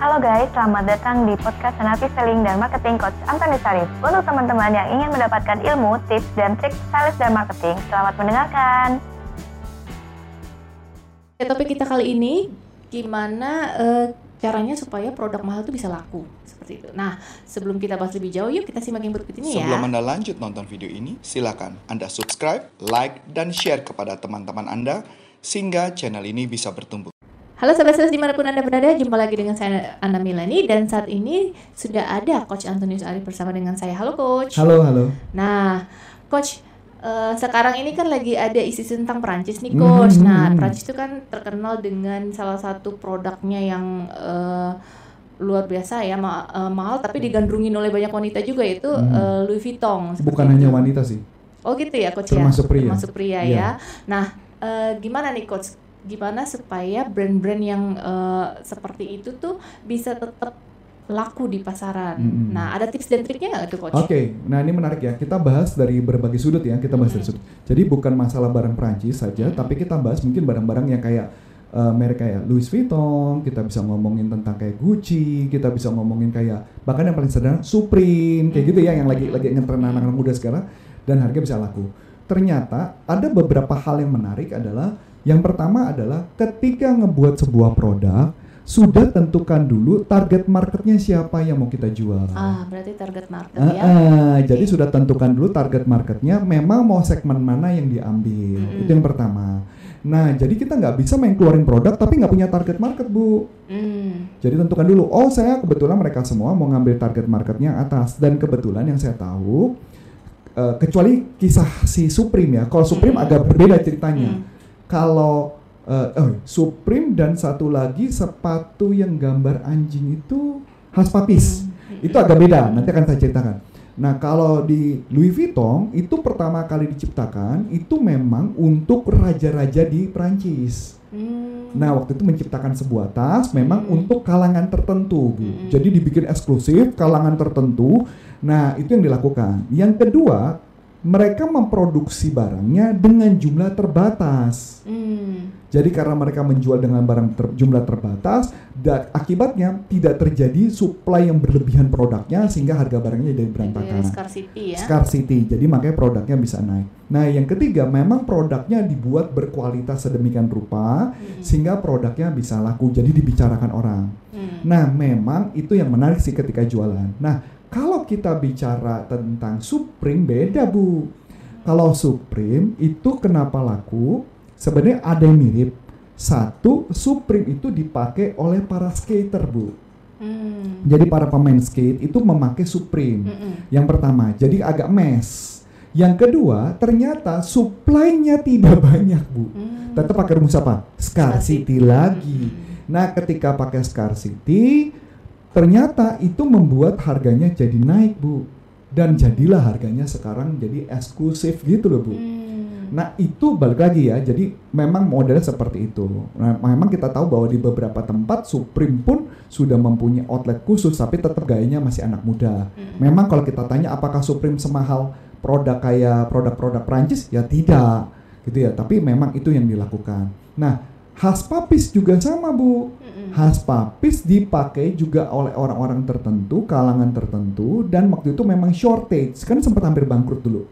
Halo guys, selamat datang di podcast Senapi Selling dan Marketing Coach Antoni Sarif. Untuk teman-teman yang ingin mendapatkan ilmu, tips, dan trik sales dan marketing, selamat mendengarkan. Ya, topik kita kali ini gimana uh, caranya supaya produk mahal itu bisa laku seperti itu. Nah, sebelum kita bahas lebih jauh, yuk kita simak yang berikut ini Sebelum ya. Sebelum Anda lanjut nonton video ini, silakan Anda subscribe, like, dan share kepada teman-teman Anda sehingga channel ini bisa bertumbuh. Halo sahabat sales di mana pun Anda berada, jumpa lagi dengan saya Anda Milani dan saat ini sudah ada Coach Antonius Arif bersama dengan saya. Halo Coach. Halo, halo. Nah, Coach, uh, sekarang ini kan lagi ada isu tentang Perancis nih Coach. Mm -hmm. Nah, Perancis itu kan terkenal dengan salah satu produknya yang uh, luar biasa ya ma uh, mahal tapi digandrungin oleh banyak wanita juga yaitu hmm. uh, Louis Vuitton. Bukan hanya wanita sih. Oh gitu ya coach Termasuk ya. Pria. Termasuk pria ya. ya. Nah, uh, gimana nih coach? Gimana supaya brand-brand yang uh, seperti itu tuh bisa tetap laku di pasaran. Hmm. Nah, ada tips dan triknya nggak tuh coach? Oke, okay. nah ini menarik ya. Kita bahas dari berbagai sudut ya. Kita bahas hmm. dari sudut. Jadi bukan masalah barang Prancis saja, hmm. tapi kita bahas mungkin barang-barang yang kayak uh, merek kayak Louis Vuitton. Kita bisa ngomongin tentang kayak Gucci. Kita bisa ngomongin kayak bahkan yang paling sederhana Supreme kayak gitu ya, yang lagi lagi ngetren anak-anak muda sekarang dan harga bisa laku. Ternyata ada beberapa hal yang menarik adalah yang pertama adalah ketika ngebuat sebuah produk, sudah tentukan dulu target marketnya siapa yang mau kita jual. Ah, berarti target market ya. Uh, jadi sudah tentukan dulu target marketnya, memang mau segmen mana yang diambil. Mm. Itu yang pertama. Nah, jadi kita nggak bisa main keluarin produk tapi nggak punya target market, Bu. Mm. Jadi tentukan dulu, oh saya kebetulan mereka semua mau ngambil target marketnya atas. Dan kebetulan yang saya tahu, uh, kecuali kisah si Supreme ya, kalau Supreme mm. agak berbeda ceritanya. Mm kalau uh, oh, Supreme dan satu lagi sepatu yang gambar anjing itu khas papis. Hmm. Itu agak beda, nanti akan saya ceritakan. Nah, kalau di Louis Vuitton itu pertama kali diciptakan itu memang untuk raja-raja di Prancis. Hmm. Nah, waktu itu menciptakan sebuah tas memang hmm. untuk kalangan tertentu, Bu. Hmm. Jadi dibikin eksklusif kalangan tertentu. Nah, itu yang dilakukan. Yang kedua, mereka memproduksi barangnya dengan jumlah terbatas. Hmm. Jadi karena mereka menjual dengan barang ter, jumlah terbatas, dan akibatnya tidak terjadi supply yang berlebihan produknya sehingga harga barangnya jadi berantakan. Scarcity ya. Scarcity. Jadi makanya produknya bisa naik. Nah, yang ketiga memang produknya dibuat berkualitas sedemikian rupa hmm. sehingga produknya bisa laku jadi dibicarakan orang. Hmm. Nah, memang itu yang menarik sih ketika jualan. Nah, kita bicara tentang Supreme beda bu. Kalau Supreme itu kenapa laku? Sebenarnya ada yang mirip. Satu, Supreme itu dipakai oleh para skater bu. Hmm. Jadi para pemain skate itu memakai Supreme. Hmm. Yang pertama, jadi agak mes. Yang kedua, ternyata supply-nya tidak banyak bu. Hmm. Tetap pakai rumus apa? Scarcity, Scarcity lagi. Hmm. Nah, ketika pakai scarcity, Ternyata itu membuat harganya jadi naik, Bu. Dan jadilah harganya sekarang jadi eksklusif gitu loh, Bu. Hmm. Nah, itu balik lagi ya. Jadi memang modelnya seperti itu. Nah, memang kita tahu bahwa di beberapa tempat Supreme pun sudah mempunyai outlet khusus tapi tetap gayanya masih anak muda. Hmm. Memang kalau kita tanya apakah Supreme semahal produk kayak produk-produk Prancis? Ya tidak. Gitu ya. Tapi memang itu yang dilakukan. Nah, khas papis juga sama bu. Khas papis dipakai juga oleh orang-orang tertentu kalangan tertentu dan waktu itu memang shortage. Kan sempat hampir bangkrut dulu.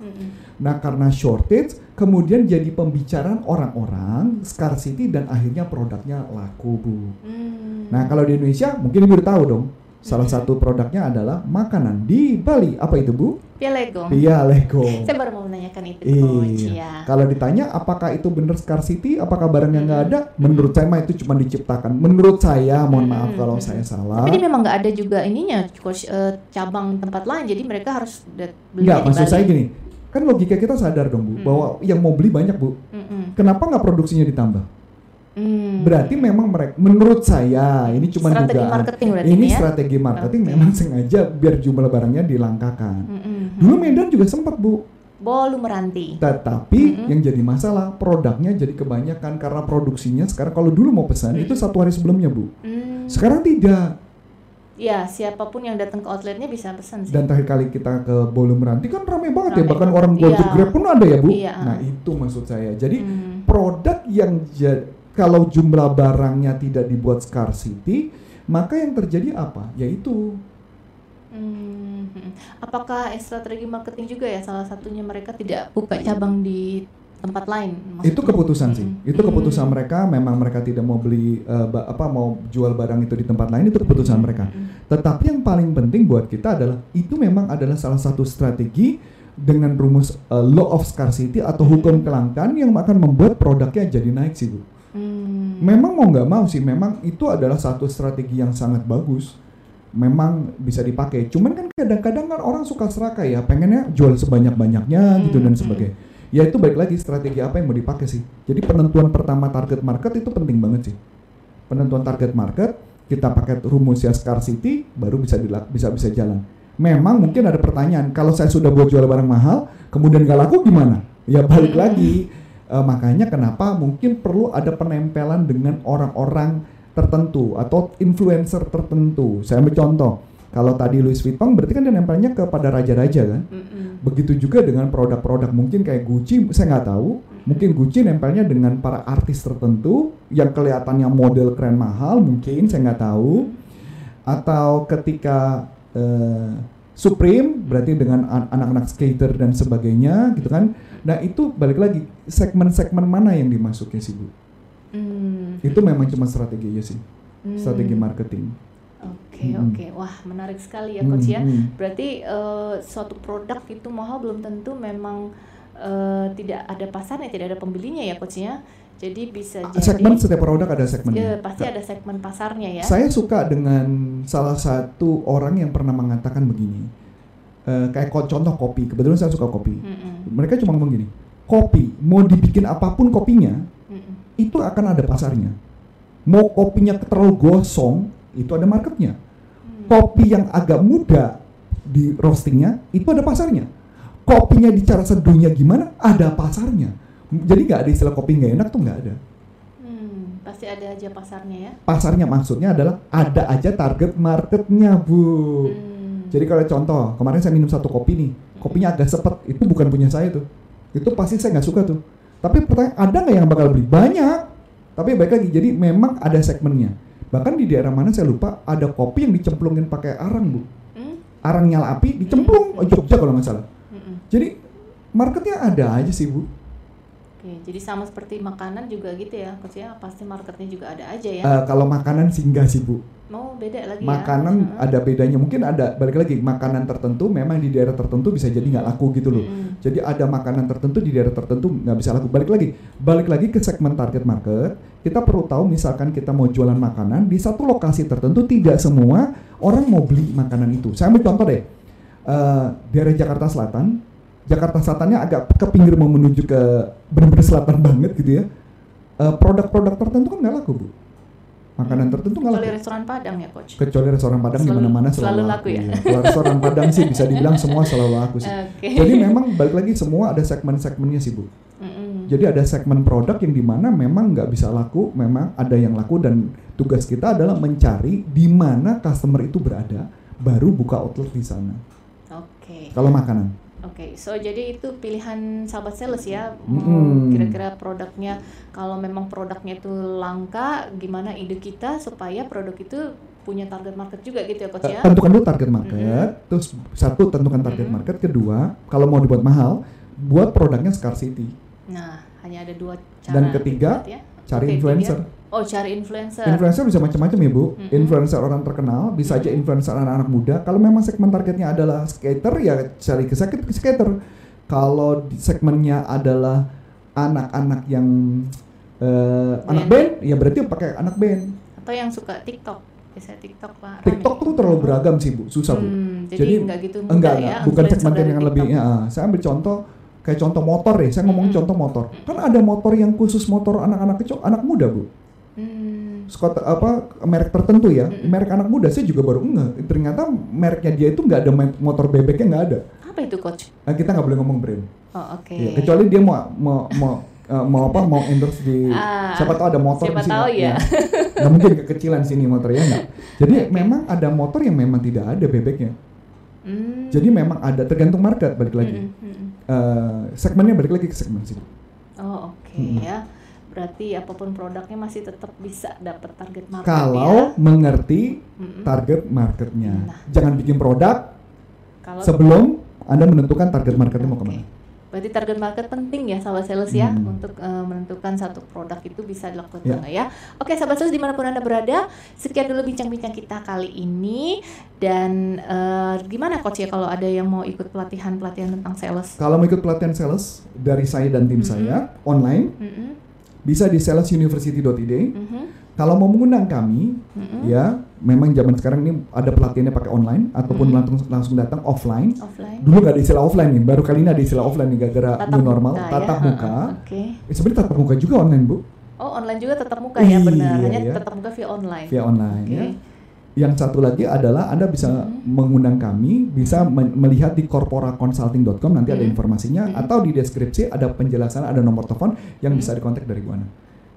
Nah karena shortage kemudian jadi pembicaraan orang-orang scarcity dan akhirnya produknya laku bu. Mm. nah kalau di Indonesia mungkin ibu udah tahu dong Salah satu produknya adalah makanan di Bali. Apa itu, Bu? Pia Lego. Pia Lego. Saya baru mau menanyakan itu, Coach. Iya. Kalau ditanya apakah itu benar scarcity, apakah barangnya nggak hmm. ada? Menurut saya mah itu cuma diciptakan. Menurut saya, mohon hmm. maaf kalau saya salah. Tapi memang nggak ada juga ininya, Coach, uh, cabang tempat lain. Jadi mereka harus beli Nggak, maksud Bali. saya gini. Kan logika kita sadar dong, Bu, hmm. bahwa yang mau beli banyak, Bu. Hmm. Kenapa nggak produksinya ditambah? Hmm. Berarti memang mereka, menurut saya ini cuma strategi dugaan. Marketing ini ya? strategi marketing okay. memang sengaja biar jumlah barangnya dilangkakan. Hmm, hmm, Dulu Medan juga sempat bu. Bolu meranti. Tetapi hmm, yang jadi masalah produknya jadi kebanyakan karena produksinya sekarang kalau dulu mau pesan hmm. itu satu hari sebelumnya bu. Hmm. Sekarang tidak. Ya, siapa pun yang datang ke outletnya bisa pesan sih. Dan terakhir kali kita ke Bolu Meranti kan ramai banget rame. ya, bahkan orang Gojek iya. Grab pun ada ya, Bu. Iya. Nah, itu maksud saya. Jadi hmm. produk yang kalau jumlah barangnya tidak dibuat scarcity, maka yang terjadi apa? Yaitu Hmm, apakah strategi marketing juga ya salah satunya mereka tidak buka cabang di tempat lain? maksudnya? itu keputusan sih. Hmm. Itu keputusan Hmm. mereka. Memang mereka tidak mau beli ba- apa mau jual barang itu di tempat lain itu keputusan mereka. Hmm. Tetapi yang paling penting buat kita adalah itu memang adalah salah satu strategi dengan rumus eh, law of scarcity atau hukum kelangkaan yang akan membuat produknya jadi naik sih bu. Hmm. Memang mau nggak mau sih, memang itu adalah satu strategi yang sangat bagus. Memang bisa dipakai. Cuman kan kadang-kadang kan orang suka serakah ya, pengennya jual sebanyak-banyaknya gitu dan Hmm, sebagainya. Ya itu baik lagi strategi apa yang mau dipakai sih. Jadi penentuan pertama target market itu penting banget sih. Penentuan target market kita pakai rumus ya scarcity baru bisa dilak bisa bisa jalan. Memang mungkin ada pertanyaan, kalau saya sudah buat jual barang mahal, kemudian nggak laku gimana? Ya balik Hmm. lagi. Eh, makanya kenapa mungkin perlu ada penempelan dengan orang-orang tertentu atau influencer tertentu. Saya ambil contoh. Kalau tadi Louis Vuitton berarti kan dia nempelnya kepada raja-raja kan? Mm-mm. Begitu juga dengan produk-produk mungkin kayak Gucci, saya nggak tahu. Mungkin Gucci nempelnya dengan para artis tertentu yang kelihatannya model keren mahal, mungkin saya nggak tahu. Atau ketika eh, Supreme berarti dengan an- anak-anak skater dan sebagainya gitu kan. Nah itu balik lagi segmen-segmen mana yang dimasuki sih bu? Hmm. Itu memang cuma strategi aja sih, Hmm. strategi marketing. Oke Hmm. oke, wah menarik sekali ya coach ya. Hmm, hmm. Berarti eh, suatu produk itu mahal belum tentu memang eh, tidak ada pasarnya, tidak ada pembelinya ya coach ya. Jadi bisa jadi Segmen setiap produk ada Ya, segmennya. pasti ada segmen pasarnya ya. Saya suka dengan salah satu orang yang pernah mengatakan begini. Eh, kayak contoh kopi, kebetulan saya suka kopi. Mm-mm, Mereka cuma ngomong gini, kopi mau dibikin apa pun kopinya mm-mm, itu akan ada pasarnya. Mau kopinya terlalu gosong itu ada marketnya. Hmm. Kopi yang agak muda di roastingnya itu ada pasarnya. Kopinya di cara seduhnya gimana ada pasarnya. Jadi nggak ada istilah kopi nggak enak tuh nggak ada. Hmm, pasti ada aja pasarnya ya. Pasarnya maksudnya adalah ada aja target marketnya bu. Hmm. Jadi kalau contoh, kemarin saya minum satu kopi nih, kopinya agak sepet, itu bukan punya saya tuh. Itu pasti saya nggak suka tuh. Tapi pertanyaan, ada nggak yang bakal beli? Banyak. Tapi baik lagi, jadi memang ada segmennya. Bahkan di daerah mana saya lupa, ada kopi yang dicemplungin pakai arang bu. Hmm? Arang nyala api, dicemplung, oh, Jogja kalau nggak salah. Jadi marketnya ada aja sih bu. Oke, jadi sama seperti makanan juga gitu ya, coach ya. Pasti marketnya juga ada aja ya. Eh, kalau makanan sih enggak sih bu. Mau beda lagi ya. Makanan Heeh. ada bedanya. Mungkin ada, balik lagi, makanan tertentu memang di daerah tertentu bisa jadi nggak laku gitu loh. Mm-mm. Jadi ada makanan tertentu di daerah tertentu nggak bisa laku. Balik lagi, balik lagi ke segmen target market. Kita perlu tahu misalkan kita mau jualan makanan di satu lokasi tertentu tidak semua orang mau beli makanan itu. Saya ambil contoh deh, Eh, daerah Jakarta Selatan. Jakarta Selatannya agak ke pinggir mau menuju ke benar-benar selatan banget gitu ya. Eh, produk-produk tertentu kan nggak laku bu. Makanan tertentu nggak laku Kecuali restoran Padang ya, coach. kecuali restoran Padang di mana-mana selalu, selalu laku ya? Kalau restoran Padang sih bisa dibilang semua selalu laku sih. Oke. Jadi memang balik lagi semua ada segmen-segmennya sih bu. Mm-mm. Jadi ada segmen produk yang di mana memang nggak bisa laku, memang ada yang laku dan tugas kita adalah mencari di mana customer itu berada, baru buka outlet di sana. Oke. Kalau makanan, Oke, so jadi itu pilihan sahabat sales ya. Mau kira-kira produknya kalau memang produknya itu langka, gimana ide kita supaya produk itu punya target market juga gitu ya, coach ya. tentukan dulu target market. Terus satu tentukan target market. Kedua, kalau mau dibuat mahal, buat produknya scarcity. Nah, hanya ada dua cara. Dan ketiga, dibuat ya. Cari Oke, influencer. Oh, cari influencer. Influencer bisa macam-macam ya bu. Mm-mm. Influencer orang terkenal, bisa aja influencer anak-anak muda. Kalau memang segmen targetnya adalah skater, ya cari ke skater. ke skater. Kalau segmennya adalah anak-anak yang eh, anak band, ya berarti pakai anak band. Atau yang suka TikTok. Biasanya TikTok, Pak. TikTok tuh terlalu beragam sih bu, susah bu. Hmm, jadi, Jadi, enggak gitu mudah Enggak, ya. bukan segmen yang lebih. TikTok. Ya, ah. saya ambil contoh kayak contoh motor deh. Saya ngomong Mm-mm. contoh motor. Kan ada motor yang khusus motor anak-anak kecil, anak muda bu. Hmm. Scott apa merek tertentu ya Mm-mm. merek anak muda saya juga baru enggak ternyata mereknya dia itu nggak ada motor bebeknya nggak ada Apa itu, coach? nah, kita nggak boleh ngomong brand Oh, oke. Ya, kecuali dia mau mau mau eh, mau apa mau endorse di Ah, siapa tahu ada motor siapa di sini tahu ya. nggak mungkin kekecilan sini motornya nggak jadi Oke. memang ada motor yang memang tidak ada bebeknya Hmm. jadi memang ada tergantung market balik lagi Mm-mm, mm-mm. Eh, segmennya balik lagi ke segmen sih Oh, oke Mm-mm. ya. Berarti apa pun produknya masih tetap bisa dapat target market Kalau ya. mengerti Mm-mm. target marketnya. Nah. Jangan bikin produk Kalau sebelum Anda menentukan target marketnya mau Oke. ke mana. Berarti target market penting ya sahabat sales ya Hmm. untuk eh, menentukan satu produk itu bisa dilakukan Ya. nggak ya. Oke sahabat sales di mana pun anda berada, sekian dulu bincang-bincang kita kali ini dan eh, gimana coach ya kalau ada yang mau ikut pelatihan-pelatihan tentang sales? Kalau mau ikut pelatihan sales dari saya dan tim Mm-mm. saya online Mm-mm, bisa di salesuniversity.id. mhm, Kalau mau mengundang kami, mm-mm. ya memang zaman sekarang ini ada pelatihannya pakai online ataupun Mm. langsung langsung datang offline. Offline. Dulu nggak ada istilah offline nih, baru kali ini ada istilah offline nih gara-gara Tatap new normal, muka ya. tatap muka. Oke. Eh, sebenarnya tatap muka juga online bu, Oh online juga tetap muka ya benar, Iya, hanya iya. tetap muka via online. via online Oke. ya. Yang satu lagi adalah Anda bisa Mhm. mengundang kami, bisa melihat di corporaconsulting.com nanti ada Mhm. informasinya Mhm. atau di deskripsi ada penjelasan, ada nomor telepon yang bisa dikontak dari Bu Ana.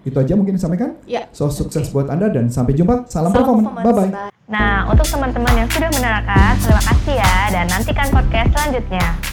Itu aja mungkin disampaikan. Ya. So sukses Oke. buat Anda dan sampai jumpa. Salam, Salam performance. performance. Bye bye. Nah, untuk teman-teman yang sudah menerangkan, terima kasih ya dan nantikan podcast selanjutnya.